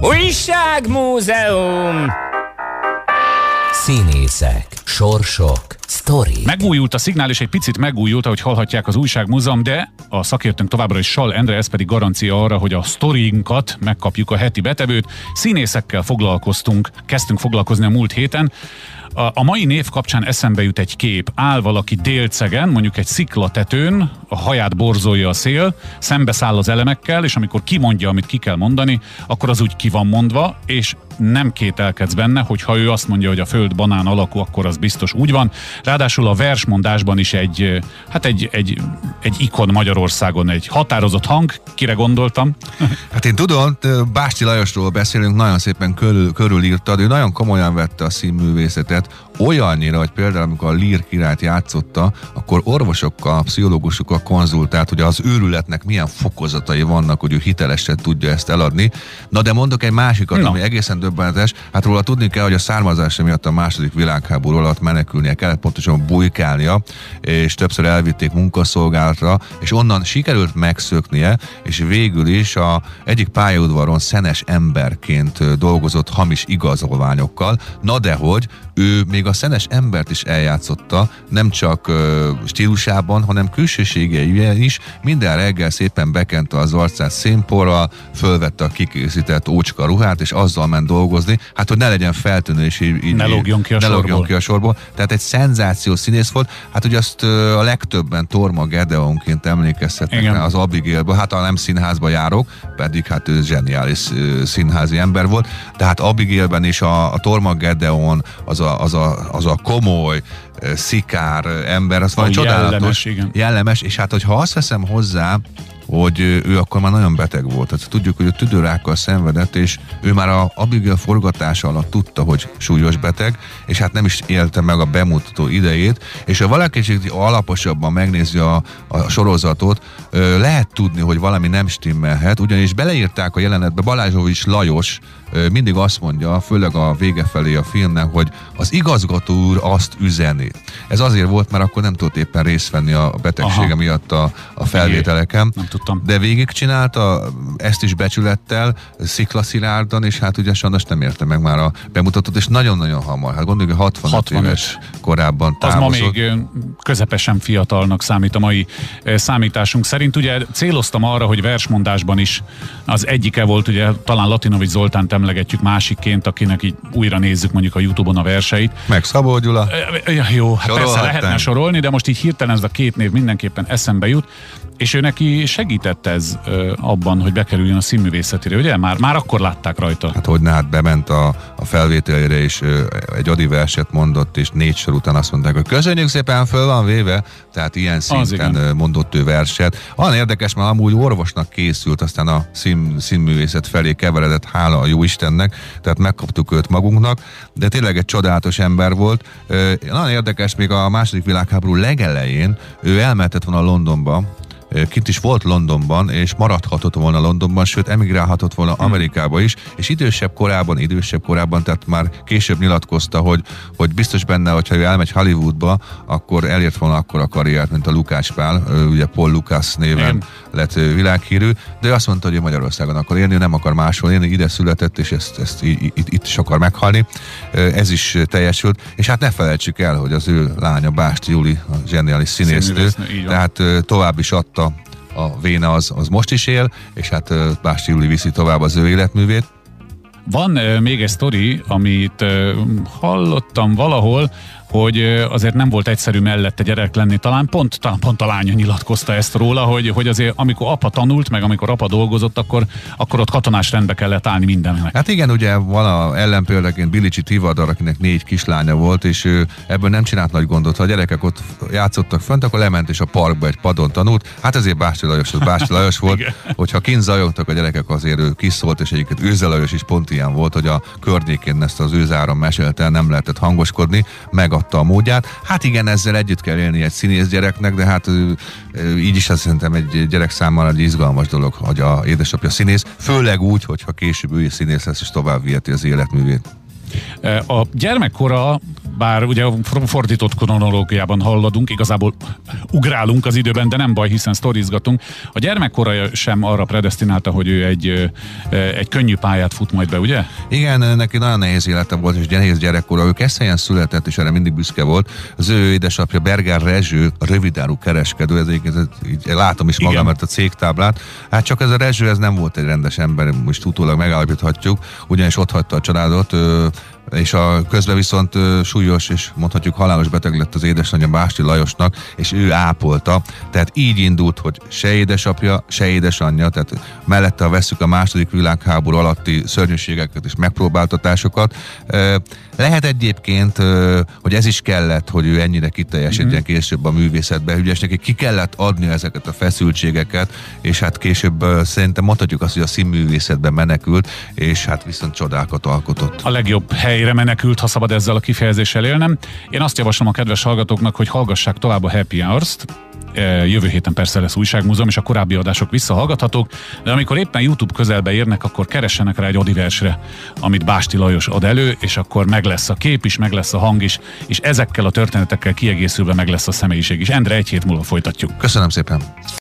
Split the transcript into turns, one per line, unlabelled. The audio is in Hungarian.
Újságmúzeum!
Színészek, sorsok, sztori.
Megújult a szignál, és egy picit megújult, ahogy hallhatják az újságmúzeum, de a szakértőnk továbbra is Sal Endre, ez pedig garancia arra, hogy a sztorinkat megkapjuk a heti betevőt. Színészekkel foglalkoztunk, kezdtünk foglalkozni a múlt héten. A, a mai név kapcsán eszembe jut egy kép. Áll valaki délcegen, mondjuk egy sziklatetőn, a haját borzolja a szél, szembeszáll az elemekkel, és amikor kimondja, amit ki kell mondani, akkor az úgy ki van mondva, és nem kételkedsz benne, hogy ha ő azt mondja, hogy a föld banán alakú, akkor az biztos úgy van. Ráadásul a versmondásban is egy, hát egy, egy, egy ikon Magyarországon, egy határozott hang, kire gondoltam?
Hát én tudom, Básti Lajosról beszélünk, nagyon szépen körül, körülírtad, ő nagyon komolyan vette a színművészetet, olyannyira, hogy például amikor a Lír királyt játszotta, akkor orvosokkal, pszichológusokkal konzultált, hogy az őrületnek milyen fokozatai vannak, hogy ő hitelesen tudja ezt eladni. Na de mondok egy másikat, no. ami egészen döbbenetes. Hát róla tudni kell, hogy a származása miatt a második világháború alatt menekülnie kellett, pontosan bujkálnia, és többször elvitték munkaszolgálatra, és onnan sikerült megszöknie, és végül is a egyik pályaudvaron szenes emberként dolgozott hamis igazolványokkal. Na de hogy ő még a szenes embert is eljátszotta, nem csak uh, stílusában, hanem külsőségei is. Minden reggel szépen bekente az arcát szénporral, fölvette a kikészített ócska ruhát, és azzal ment dolgozni, hát hogy ne legyen feltűnő, és így, így
ne lógjon ki a,
ne
sorból.
Ki a sorból. Tehát egy szenzációs színész volt. Hát ugye azt uh, a legtöbben Torma Gedeonként emlékezhetnek rá az Abigailből. Hát ha nem színházba járok, pedig hát ő zseniális uh, színházi ember volt, de hát Abigailben is a, a Torma Gedeon, az a, az a, az a komoly, szikár ember, az valami csodálatos.
Jellemes, igen.
jellemes, és hát hogyha azt veszem hozzá, hogy ő akkor már nagyon beteg volt. Tehát tudjuk, hogy a tüdőrákkal szenvedett, és ő már a Abigail forgatása alatt tudta, hogy súlyos beteg, és hát nem is élte meg a bemutató idejét, és ha valaki alaposabban megnézi a, a sorozatot, lehet tudni, hogy valami nem stimmelhet, ugyanis beleírták a jelenetbe Balázsovics Lajos, mindig azt mondja, főleg a vége felé a filmnek, hogy az igazgató úr azt üzeni. Ez azért volt, mert akkor nem tudott éppen részt venni a betegsége Aha. miatt a, a felvételeken.
Nem tudtam.
De végigcsinálta ezt is becsülettel, sziklaszilárdan, és hát ugye sajnos nem érte meg már a bemutatót, és nagyon-nagyon hamar. Hát gondoljuk, hogy 65, 65 éves korábban távozott.
Az ma még közepesen fiatalnak számít a mai számításunk szerint. Ugye céloztam arra, hogy versmondásban is az egyike volt, ugye talán Latinovics Zoltán emlegetjük másikként, akinek így újra nézzük mondjuk a Youtube-on a verseit.
Meg Szabó Gyula.
Ja, jó, hát persze lehetne sorolni, de most így hirtelen ez a két név mindenképpen eszembe jut. És ő neki segített ez abban, hogy bekerüljön a színművészetére, ugye? Már, már akkor látták rajta.
Hát hogy hát bement a, a felvételére, és egy adi verset mondott, és négy sor után azt mondták, hogy köszönjük szépen, föl van véve, tehát ilyen szinten mondott ő verset. Olyan érdekes, mert amúgy orvosnak készült, aztán a szín, színművészet felé keveredett, hála a jó Istennek, tehát megkaptuk őt magunknak, de tényleg egy csodálatos ember volt. Nagyon érdekes, még a második világháború legelején ő elmehetett volna Londonba, kint is volt Londonban, és maradhatott volna Londonban, sőt emigrálhatott volna hmm. Amerikába is, és idősebb korában, idősebb korában, tehát már később nyilatkozta, hogy, hogy biztos benne, hogyha ő elmegy Hollywoodba, akkor elért volna akkor a karriert, mint a Lukács Pál, ugye Paul Lucas néven Igen. lett világhírű, de ő azt mondta, hogy Magyarországon akar élni, nem akar máshol élni, ide született, és ezt, ezt itt, itt is akar meghalni. Ez is teljesült, és hát ne felejtsük el, hogy az ő lánya Básti Júli, a zseniális színésznő, tehát tovább is adta a, a Véna az, az most is él, és hát Básti Júli viszi tovább az ő életművét.
Van még egy sztori, amit hallottam valahol, hogy azért nem volt egyszerű mellette gyerek lenni. Talán pont, talán pont a lánya nyilatkozta ezt róla, hogy, hogy azért amikor apa tanult, meg amikor apa dolgozott, akkor, akkor ott katonás rendbe kellett állni mindennek.
Hát igen, ugye van a ellenpéldaként Bilicsi Tivadar, akinek négy kislánya volt, és ő ebből nem csinált nagy gondot. Ha a gyerekek ott játszottak fönt, akkor lement és a parkba egy padon tanult. Hát ezért Básti Lajos, az Básti Lajos volt, hogyha kint zajogtak a gyerekek, azért ő kiszólt, és egyébként Őze Lajos is pont ilyen volt, hogy a környékén ezt az őzáron mesélte, nem lehetett hangoskodni, meg megadta a módját. Hát igen, ezzel együtt kell élni egy színész gyereknek, de hát így is azt szerintem egy gyerek számára egy izgalmas dolog, hogy a édesapja színész, főleg úgy, hogyha később ő színész lesz, és tovább viheti az életművét.
A gyermekkora bár ugye fordított kronológiában halladunk, igazából ugrálunk az időben, de nem baj, hiszen sztorizgatunk. A gyermekkora sem arra predestinálta, hogy ő egy, egy könnyű pályát fut majd be, ugye?
Igen, neki nagyon nehéz élete volt, és nehéz gyerekkora. Ő Keszhelyen született, és erre mindig büszke volt. Az ő édesapja Berger Rezső, a rövidárú kereskedő, ez így, így látom is magam, mert a cégtáblát. Hát csak ez a Rezső, ez nem volt egy rendes ember, most utólag megállapíthatjuk, ugyanis ott hagyta a családot, és a közben viszont súlyos és mondhatjuk halálos beteg lett az édesanyja Básti Lajosnak, és ő ápolta. Tehát így indult, hogy se édesapja, se édesanyja, tehát mellette ha veszük a második világháború alatti szörnyűségeket és megpróbáltatásokat. Lehet egyébként, hogy ez is kellett, hogy ő ennyire kiteljesítjen mm-hmm. később a művészetbe, ugye neki ki kellett adni ezeket a feszültségeket, és hát később szerintem mondhatjuk azt, hogy a színművészetben menekült, és hát viszont csodákat alkotott.
A legjobb hely helyre menekült, ha szabad ezzel a kifejezéssel élnem. Én azt javaslom a kedves hallgatóknak, hogy hallgassák tovább a Happy Hours-t, e, Jövő héten persze lesz újságmúzeum, és a korábbi adások visszahallgathatók, de amikor éppen YouTube közelbe érnek, akkor keressenek rá egy odiversre, amit Básti Lajos ad elő, és akkor meg lesz a kép is, meg lesz a hang is, és ezekkel a történetekkel kiegészülve meg lesz a személyiség is. Endre, egy hét múlva folytatjuk.
Köszönöm szépen!